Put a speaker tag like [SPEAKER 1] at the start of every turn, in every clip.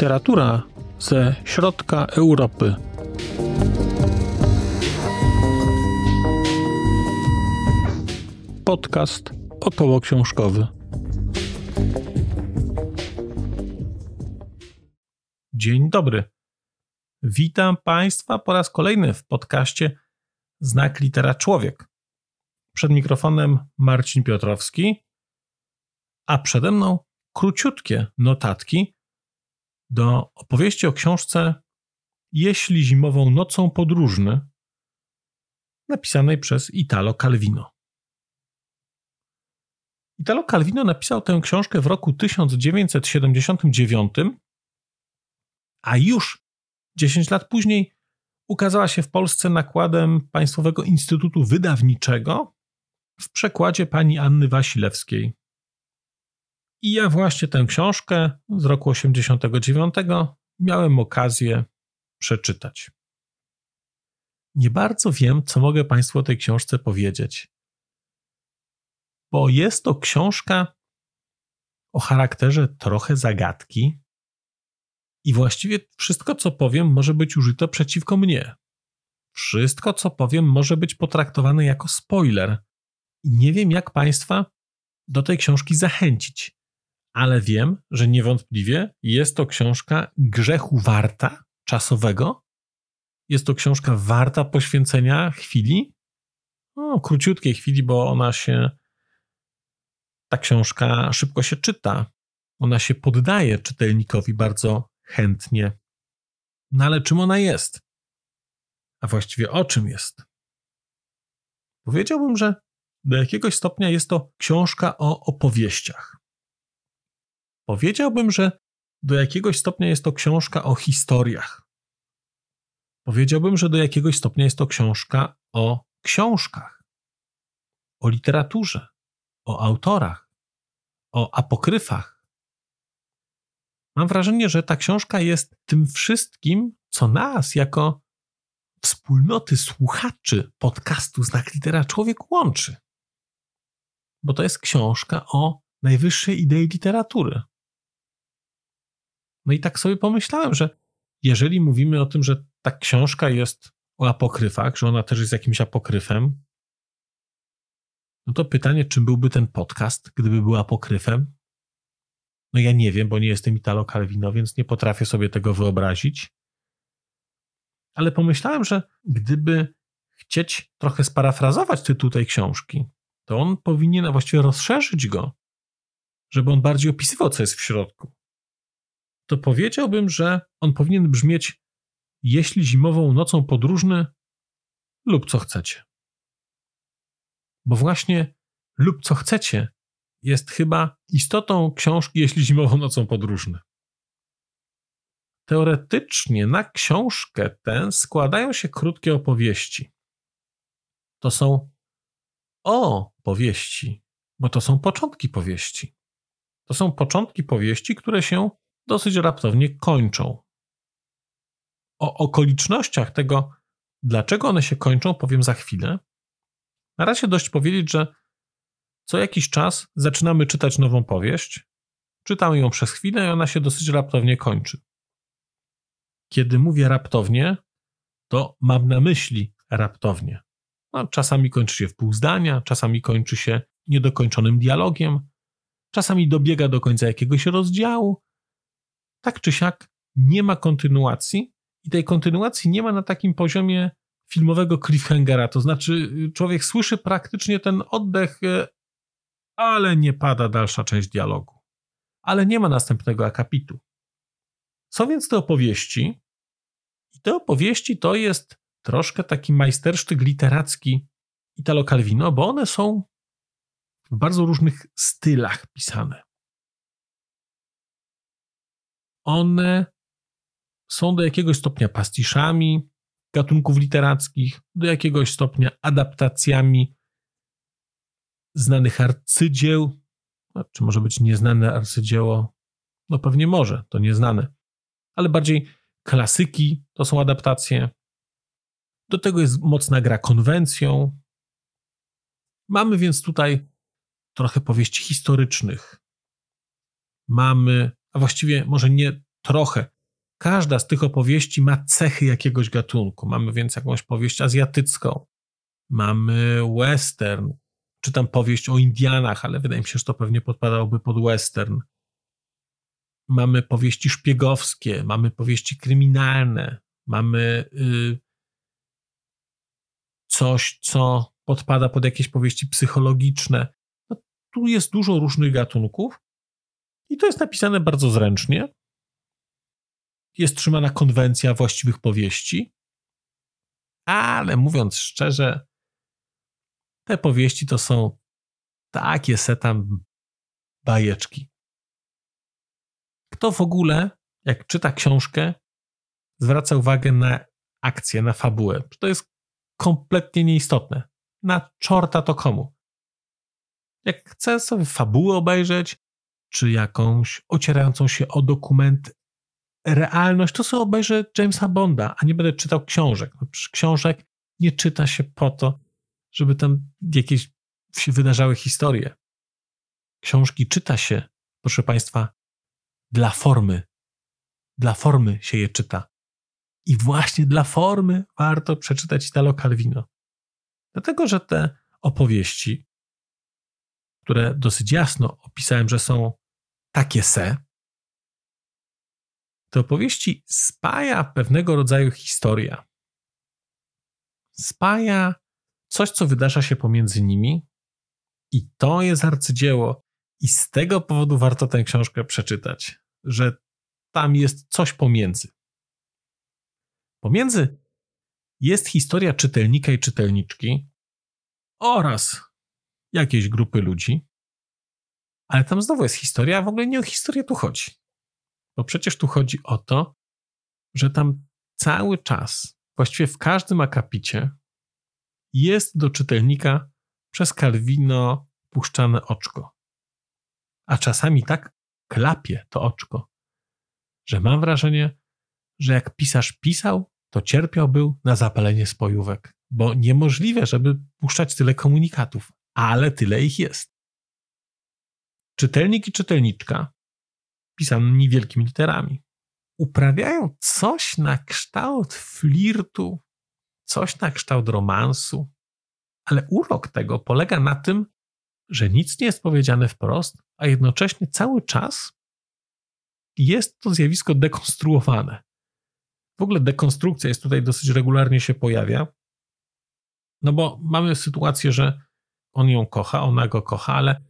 [SPEAKER 1] Literatura ze środka Europy. Podcast około książkowy. Dzień dobry. Witam Państwa po raz kolejny w podcaście Znak Litera Człowiek. Przed mikrofonem Marcin Piotrowski, a przede mną króciutkie notatki do opowieści o książce Jeśli zimową nocą podróżny, napisanej przez Italo Calvino. Italo Calvino napisał tę książkę w roku 1979, a już 10 lat później ukazała się w Polsce nakładem Państwowego Instytutu Wydawniczego w przekładzie pani Anny Wasilewskiej. I ja właśnie tę książkę z roku 89 miałem okazję przeczytać. Nie bardzo wiem, co mogę Państwu o tej książce powiedzieć, bo jest to książka o charakterze trochę zagadki i właściwie wszystko, co powiem, może być użyte przeciwko mnie. Wszystko, co powiem, może być potraktowane jako spoiler. I nie wiem, jak Państwa do tej książki zachęcić ale wiem, że niewątpliwie jest to książka grzechu warta czasowego. Jest to książka warta poświęcenia chwili, no, króciutkiej chwili, bo ona się, ta książka szybko się czyta. Ona się poddaje czytelnikowi bardzo chętnie. No ale czym ona jest? A właściwie o czym jest? Powiedziałbym, że do jakiegoś stopnia jest to książka o opowieściach. Powiedziałbym, że do jakiegoś stopnia jest to książka o historiach. Powiedziałbym, że do jakiegoś stopnia jest to książka o książkach, o literaturze, o autorach, o apokryfach. Mam wrażenie, że ta książka jest tym wszystkim, co nas jako wspólnoty słuchaczy podcastu Znak Litera Człowiek łączy. Bo to jest książka o najwyższej idei literatury. No i tak sobie pomyślałem, że jeżeli mówimy o tym, że ta książka jest o apokryfach, że ona też jest jakimś apokryfem, no to pytanie, czym byłby ten podcast, gdyby był apokryfem? No ja nie wiem, bo nie jestem Italo Calvino, więc nie potrafię sobie tego wyobrazić. Ale pomyślałem, że gdyby chcieć trochę sparafrazować tytuł tej książki, to on powinien, właściwie rozszerzyć go, żeby on bardziej opisywał, co jest w środku to powiedziałbym, że on powinien brzmieć jeśli zimową nocą podróżny lub co chcecie. Bo właśnie lub co chcecie jest chyba istotą książki jeśli zimową nocą podróżny. Teoretycznie na książkę tę składają się krótkie opowieści. To są o powieści, bo to są początki powieści. To są początki powieści, które się dosyć raptownie kończą. O okolicznościach tego, dlaczego one się kończą, powiem za chwilę. Na razie dość powiedzieć, że co jakiś czas zaczynamy czytać nową powieść, czytamy ją przez chwilę i ona się dosyć raptownie kończy. Kiedy mówię raptownie, to mam na myśli raptownie. No, czasami kończy się w pół zdania, czasami kończy się niedokończonym dialogiem, czasami dobiega do końca jakiegoś rozdziału, tak czy siak nie ma kontynuacji i tej kontynuacji nie ma na takim poziomie filmowego cliffhangera. To znaczy, y, człowiek słyszy praktycznie ten oddech, y, ale nie pada dalsza część dialogu. Ale nie ma następnego akapitu. Są więc te opowieści, i te opowieści to jest troszkę taki majstersztyk literacki Italo Calvino, bo one są w bardzo różnych stylach pisane one są do jakiegoś stopnia pastiszami gatunków literackich, do jakiegoś stopnia adaptacjami znanych arcydzieł. Czy może być nieznane arcydzieło? No pewnie może, to nieznane. Ale bardziej klasyki to są adaptacje. Do tego jest mocna gra konwencją. Mamy więc tutaj trochę powieści historycznych. Mamy a właściwie może nie trochę. Każda z tych opowieści ma cechy jakiegoś gatunku. Mamy więc jakąś powieść azjatycką, mamy western, czy tam powieść o Indianach, ale wydaje mi się, że to pewnie podpadałoby pod western. Mamy powieści szpiegowskie, mamy powieści kryminalne, mamy y, coś, co podpada pod jakieś powieści psychologiczne. No, tu jest dużo różnych gatunków i to jest napisane bardzo zręcznie. Jest trzymana konwencja właściwych powieści, ale mówiąc szczerze, te powieści to są takie setam bajeczki. Kto w ogóle, jak czyta książkę, zwraca uwagę na akcję, na fabułę? To jest kompletnie nieistotne. Na czorta to komu? Jak chce sobie fabułę obejrzeć, czy jakąś ocierającą się o dokument realność, to sobie obejrzę Jamesa Bonda, a nie będę czytał książek. Książek nie czyta się po to, żeby tam jakieś się wydarzały historie. Książki czyta się, proszę Państwa, dla formy. Dla formy się je czyta. I właśnie dla formy warto przeczytać Italo Calvino. Dlatego, że te opowieści, które dosyć jasno opisałem, że są takie se, te opowieści spaja pewnego rodzaju historia. Spaja coś, co wydarza się pomiędzy nimi, i to jest arcydzieło. I z tego powodu warto tę książkę przeczytać, że tam jest coś pomiędzy. Pomiędzy jest historia czytelnika i czytelniczki oraz jakiejś grupy ludzi, ale tam znowu jest historia, a w ogóle nie o historię tu chodzi. Bo przecież tu chodzi o to, że tam cały czas, właściwie w każdym akapicie, jest do czytelnika przez Calvino puszczane oczko. A czasami tak klapie to oczko, że mam wrażenie, że jak pisarz pisał, to cierpiał był na zapalenie spojówek, bo niemożliwe, żeby puszczać tyle komunikatów, ale tyle ich jest. Czytelnik i czytelniczka, pisanymi wielkimi literami, uprawiają coś na kształt flirtu, coś na kształt romansu, ale urok tego polega na tym, że nic nie jest powiedziane wprost, a jednocześnie cały czas jest to zjawisko dekonstruowane. W ogóle dekonstrukcja jest tutaj dosyć regularnie się pojawia, no bo mamy sytuację, że on ją kocha, ona go kocha, ale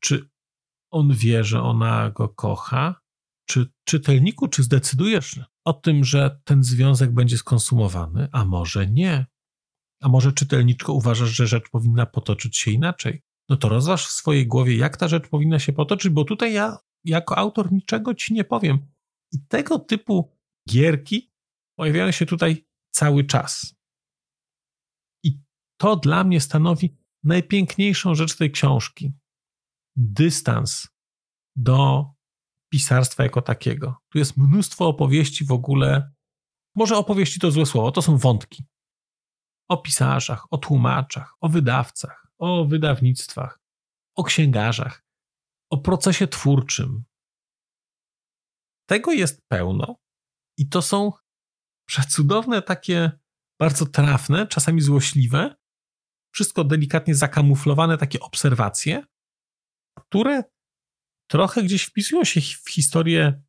[SPEAKER 1] czy on wie, że ona go kocha? Czy czytelniku, czy zdecydujesz o tym, że ten związek będzie skonsumowany, a może nie? A może czytelniczko uważasz, że rzecz powinna potoczyć się inaczej? No to rozważ w swojej głowie, jak ta rzecz powinna się potoczyć, bo tutaj ja jako autor niczego ci nie powiem. I tego typu gierki pojawiają się tutaj cały czas. I to dla mnie stanowi najpiękniejszą rzecz tej książki. Dystans do pisarstwa jako takiego. Tu jest mnóstwo opowieści w ogóle. Może opowieści to złe słowo, to są wątki. O pisarzach, o tłumaczach, o wydawcach, o wydawnictwach, o księgarzach, o procesie twórczym. Tego jest pełno i to są przecudowne, takie bardzo trafne, czasami złośliwe, wszystko delikatnie zakamuflowane takie obserwacje, które trochę gdzieś wpisują się w historię,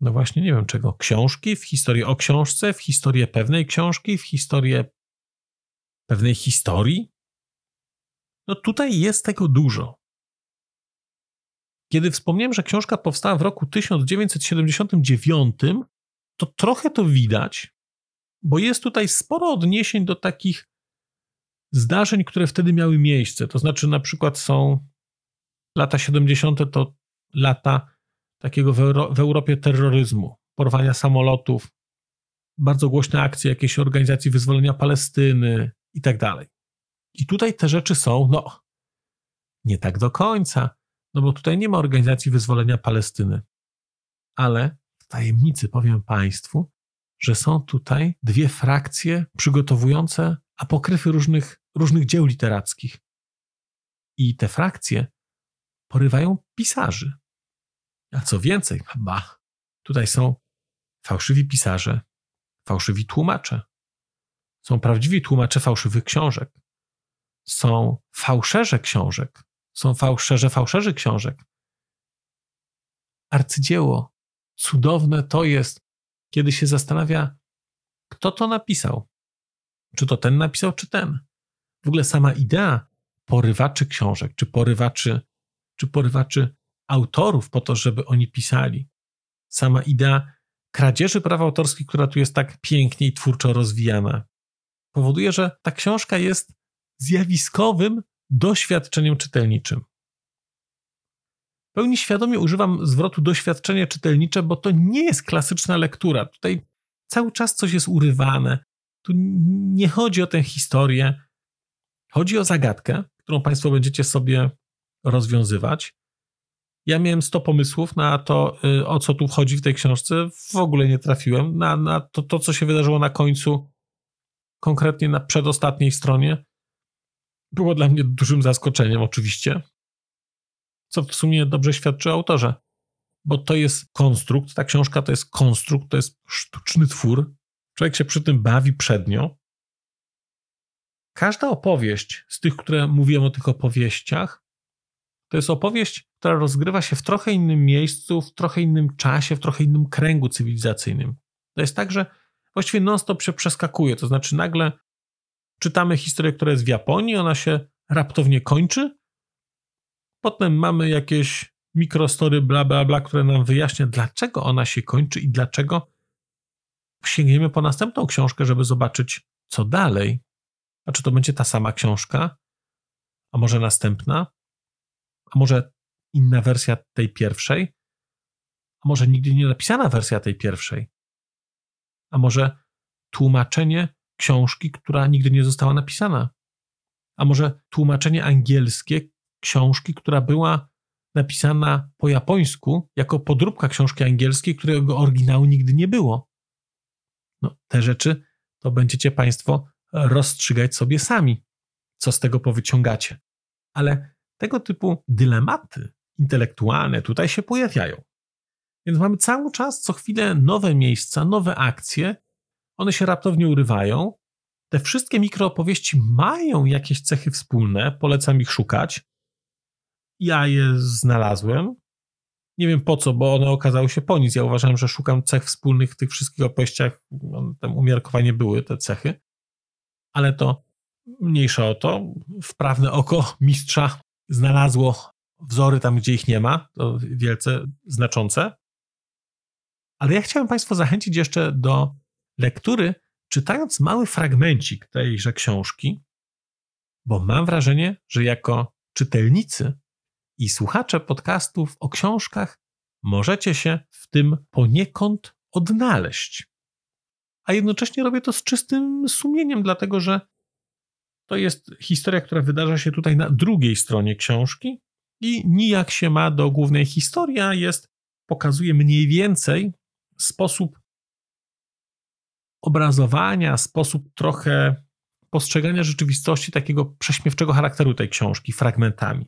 [SPEAKER 1] no właśnie, nie wiem czego, książki, w historię o książce, w historię pewnej książki, w historię pewnej historii. No tutaj jest tego dużo. Kiedy wspomniałem, że książka powstała w roku 1979, to trochę to widać, bo jest tutaj sporo odniesień do takich zdarzeń, które wtedy miały miejsce. To znaczy, na przykład są lata 70. to lata takiego w, Euro w Europie terroryzmu, porwania samolotów, bardzo głośne akcje jakiejś organizacji wyzwolenia Palestyny i tak dalej. I tutaj te rzeczy są, no, nie tak do końca, no bo tutaj nie ma organizacji wyzwolenia Palestyny. Ale w tajemnicy powiem Państwu, że są tutaj dwie frakcje przygotowujące apokryfy różnych, różnych dzieł literackich. I te frakcje porywają pisarzy. A co więcej, ba, Tutaj są fałszywi pisarze, fałszywi tłumacze. Są prawdziwi tłumacze fałszywych książek. Są fałszerze książek. Są fałszerze fałszerzy książek. Arcydzieło, cudowne to jest, kiedy się zastanawia, kto to napisał. Czy to ten napisał, czy ten. W ogóle sama idea porywaczy książek, czy porywaczy, czy porywaczy autorów po to, żeby oni pisali. Sama idea kradzieży praw autorskich, która tu jest tak pięknie i twórczo rozwijana, powoduje, że ta książka jest zjawiskowym doświadczeniem czytelniczym. Pełni świadomie używam zwrotu doświadczenie czytelnicze, bo to nie jest klasyczna lektura. Tutaj cały czas coś jest urywane. Tu nie chodzi o tę historię. Chodzi o zagadkę, którą Państwo będziecie sobie rozwiązywać. Ja miałem 100 pomysłów na to, y, o co tu wchodzi w tej książce. W ogóle nie trafiłem. Na, na to, to, co się wydarzyło na końcu, konkretnie na przedostatniej stronie, było dla mnie dużym zaskoczeniem, oczywiście. Co w sumie dobrze świadczy o autorze, bo to jest konstrukt. Ta książka to jest konstrukt, to jest sztuczny twór. Człowiek się przy tym bawi przednio. Każda opowieść z tych, które mówiłem o tych opowieściach, to jest opowieść, która rozgrywa się w trochę innym miejscu, w trochę innym czasie, w trochę innym kręgu cywilizacyjnym. To jest tak, że właściwie non-stop się przeskakuje. To znaczy, nagle czytamy historię, która jest w Japonii, ona się raptownie kończy. Potem mamy jakieś mikrostory, bla, bla, bla, które nam wyjaśnia, dlaczego ona się kończy i dlaczego sięgniemy po następną książkę, żeby zobaczyć, co dalej. A czy to będzie ta sama książka? A może następna? A może inna wersja tej pierwszej? A może nigdy nie napisana wersja tej pierwszej? A może tłumaczenie książki, która nigdy nie została napisana? A może tłumaczenie angielskie książki, która była napisana po japońsku jako podróbka książki angielskiej, którego oryginału nigdy nie było? No, te rzeczy to będziecie Państwo rozstrzygać sobie sami, co z tego powyciągacie. Ale tego typu dylematy intelektualne tutaj się pojawiają. Więc mamy cały czas, co chwilę nowe miejsca, nowe akcje. One się raptownie urywają. Te wszystkie mikroopowieści mają jakieś cechy wspólne, polecam ich szukać. Ja je znalazłem. Nie wiem po co, bo one okazały się po nic. Ja uważałem, że szukam cech wspólnych w tych wszystkich opowieściach. Tam umiarkowanie były te cechy. Ale to mniejsza o to. Wprawne oko mistrza znalazło wzory tam, gdzie ich nie ma. To wielce znaczące. Ale ja chciałem Państwa zachęcić jeszcze do lektury, czytając mały fragmencik tejże książki, bo mam wrażenie, że jako czytelnicy i słuchacze podcastów o książkach możecie się w tym poniekąd odnaleźć. A jednocześnie robię to z czystym sumieniem, dlatego że to jest historia, która wydarza się tutaj na drugiej stronie książki i nijak się ma do głównej historii, a jest, pokazuje mniej więcej sposób obrazowania, sposób trochę postrzegania rzeczywistości takiego prześmiewczego charakteru tej książki fragmentami.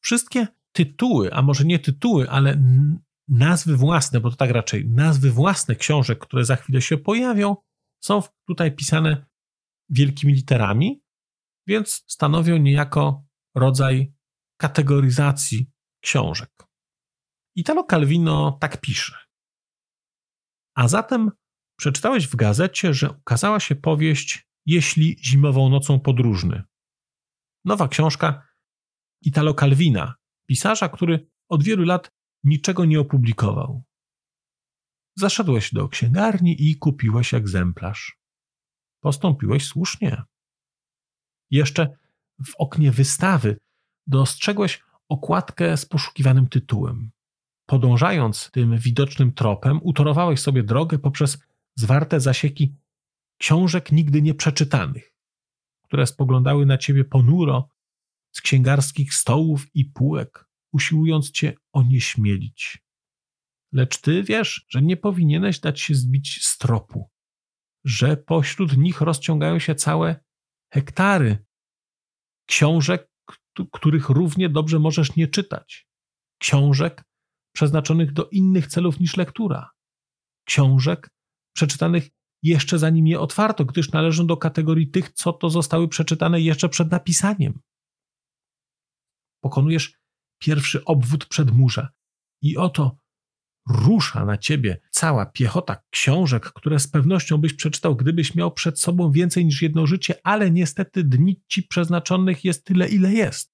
[SPEAKER 1] Wszystkie tytuły, a może nie tytuły, ale nazwy własne, bo to tak raczej nazwy własne książek, które za chwilę się pojawią, są tutaj pisane wielkimi literami, więc stanowią niejako rodzaj kategoryzacji książek. Italo Calvino tak pisze. A zatem przeczytałeś w gazecie, że ukazała się powieść Jeśli zimową nocą podróżny. Nowa książka Italo Calvina, pisarza, który od wielu lat niczego nie opublikował. Zaszedłeś do księgarni i kupiłeś egzemplarz. Postąpiłeś słusznie. Jeszcze w oknie wystawy dostrzegłeś okładkę z poszukiwanym tytułem. Podążając tym widocznym tropem, utorowałeś sobie drogę poprzez zwarte zasieki książek nigdy nie przeczytanych, które spoglądały na ciebie ponuro z księgarskich stołów i półek, usiłując cię onieśmielić. Lecz ty wiesz, że nie powinieneś dać się zbić z tropu, że pośród nich rozciągają się całe hektary książek, których równie dobrze możesz nie czytać. Książek przeznaczonych do innych celów niż lektura. Książek przeczytanych jeszcze zanim je otwarto, gdyż należą do kategorii tych, co to zostały przeczytane jeszcze przed napisaniem. Pokonujesz pierwszy obwód przedmurza i oto rusza na ciebie cała piechota książek, które z pewnością byś przeczytał, gdybyś miał przed sobą więcej niż jedno życie, ale niestety dni ci przeznaczonych jest tyle, ile jest.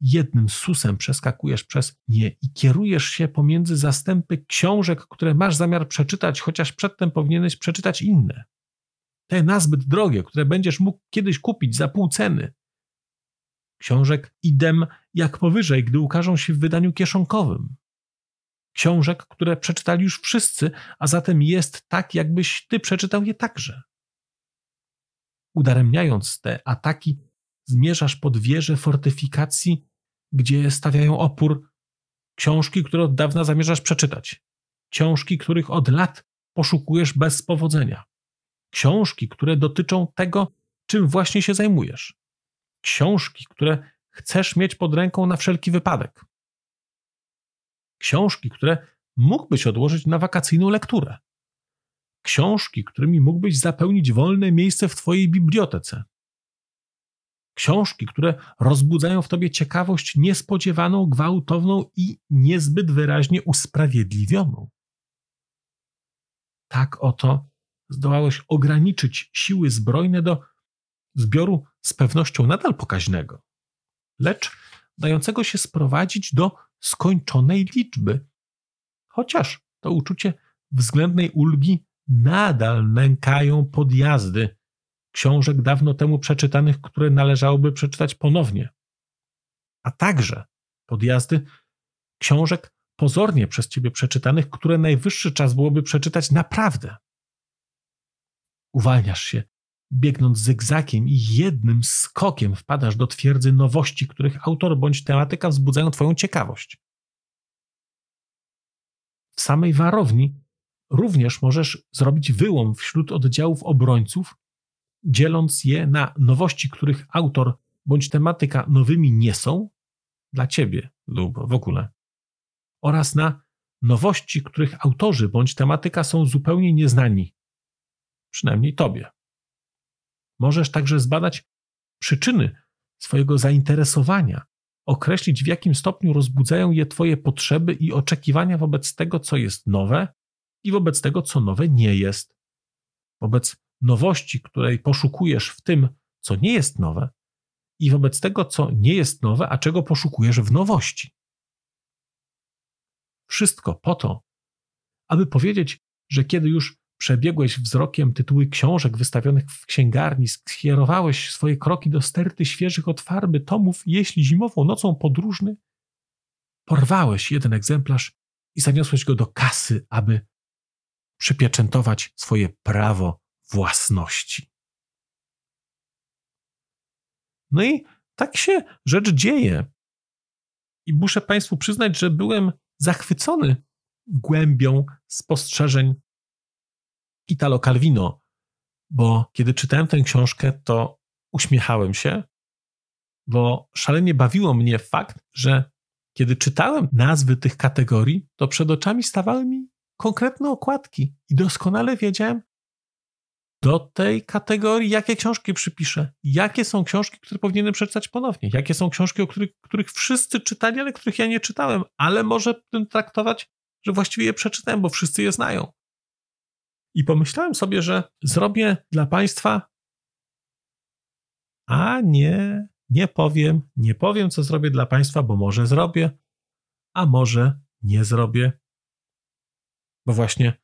[SPEAKER 1] Jednym susem przeskakujesz przez nie i kierujesz się pomiędzy zastępy książek, które masz zamiar przeczytać, chociaż przedtem powinieneś przeczytać inne. Te nazbyt drogie, które będziesz mógł kiedyś kupić za pół ceny. Książek idem jak powyżej, gdy ukażą się w wydaniu kieszonkowym książek, które przeczytali już wszyscy, a zatem jest tak, jakbyś ty przeczytał je także. Udaremniając te ataki, zmierzasz pod wieże fortyfikacji, gdzie stawiają opór książki, które od dawna zamierzasz przeczytać, książki, których od lat poszukujesz bez powodzenia, książki, które dotyczą tego, czym właśnie się zajmujesz, książki, które chcesz mieć pod ręką na wszelki wypadek książki, które mógłbyś odłożyć na wakacyjną lekturę, książki, którymi mógłbyś zapełnić wolne miejsce w Twojej bibliotece, książki, które rozbudzają w Tobie ciekawość niespodziewaną, gwałtowną i niezbyt wyraźnie usprawiedliwioną. Tak oto zdołałeś ograniczyć siły zbrojne do zbioru z pewnością nadal pokaźnego, lecz dającego się sprowadzić do skończonej liczby. Chociaż to uczucie względnej ulgi nadal nękają podjazdy książek dawno temu przeczytanych, które należałoby przeczytać ponownie, a także podjazdy książek pozornie przez ciebie przeczytanych, które najwyższy czas byłoby przeczytać naprawdę. Uwalniasz się biegnąc zygzakiem i jednym skokiem wpadasz do twierdzy nowości, których autor bądź tematyka wzbudzają Twoją ciekawość. W samej warowni również możesz zrobić wyłom wśród oddziałów obrońców, dzieląc je na nowości, których autor bądź tematyka nowymi nie są dla Ciebie lub w ogóle, oraz na nowości, których autorzy bądź tematyka są zupełnie nieznani, przynajmniej Tobie. Możesz także zbadać przyczyny swojego zainteresowania, określić w jakim stopniu rozbudzają je Twoje potrzeby i oczekiwania wobec tego, co jest nowe i wobec tego, co nowe nie jest. Wobec nowości, której poszukujesz w tym, co nie jest nowe, i wobec tego, co nie jest nowe, a czego poszukujesz w nowości. Wszystko po to, aby powiedzieć, że kiedy już Przebiegłeś wzrokiem tytuły książek wystawionych w księgarni, skierowałeś swoje kroki do sterty świeżych od farby tomów, jeśli zimową nocą podróżny, porwałeś jeden egzemplarz i zaniosłeś go do kasy, aby przypieczętować swoje prawo własności. No i tak się rzecz dzieje. I muszę Państwu przyznać, że byłem zachwycony głębią spostrzeżeń Italo Calvino, bo kiedy czytałem tę książkę, to uśmiechałem się, bo szalenie bawiło mnie fakt, że kiedy czytałem nazwy tych kategorii, to przed oczami stawały mi konkretne okładki i doskonale wiedziałem do tej kategorii, jakie książki przypiszę, jakie są książki, które powinienem przeczytać ponownie, jakie są książki, o których, których wszyscy czytali, ale których ja nie czytałem, ale może tym traktować, że właściwie je przeczytałem, bo wszyscy je znają. I pomyślałem sobie, że zrobię dla Państwa, a nie, nie powiem, nie powiem, co zrobię dla Państwa, bo może zrobię, a może nie zrobię. Bo właśnie,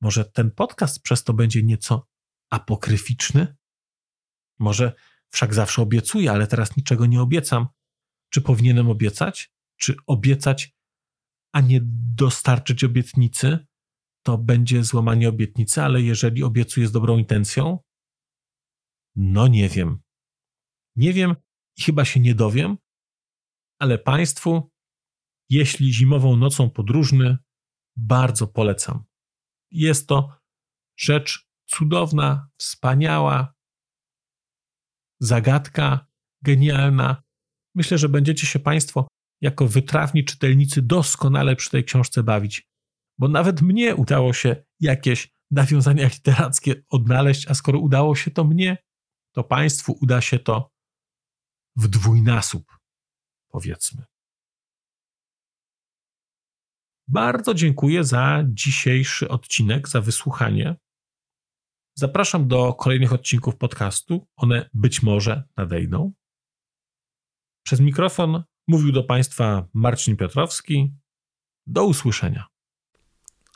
[SPEAKER 1] może ten podcast przez to będzie nieco apokryficzny? Może wszak zawsze obiecuję, ale teraz niczego nie obiecam. Czy powinienem obiecać? Czy obiecać, a nie dostarczyć obietnicy? To będzie złamanie obietnicy, ale jeżeli obiecuję z dobrą intencją, no nie wiem. Nie wiem i chyba się nie dowiem, ale Państwu, jeśli zimową nocą podróżny, bardzo polecam. Jest to rzecz cudowna, wspaniała, zagadka, genialna. Myślę, że będziecie się Państwo jako wytrawni czytelnicy doskonale przy tej książce bawić, bo nawet mnie udało się jakieś nawiązania literackie odnaleźć, a skoro udało się to mnie, to Państwu uda się to w dwójnasób, powiedzmy. Bardzo dziękuję za dzisiejszy odcinek, za wysłuchanie. Zapraszam do kolejnych odcinków podcastu. One być może nadejdą. Przez mikrofon mówił do Państwa Marcin Piotrowski. Do usłyszenia.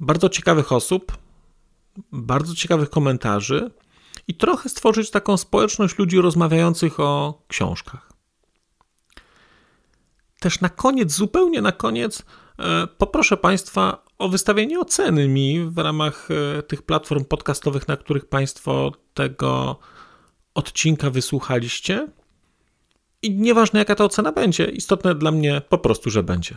[SPEAKER 1] bardzo ciekawych osób, bardzo ciekawych komentarzy i trochę stworzyć taką społeczność ludzi rozmawiających o książkach. Też na koniec, zupełnie na koniec, e, poproszę Państwa o wystawienie oceny mi w ramach e, tych platform podcastowych, na których Państwo tego odcinka wysłuchaliście. I nieważne jaka ta ocena będzie, istotne dla mnie po prostu, że będzie.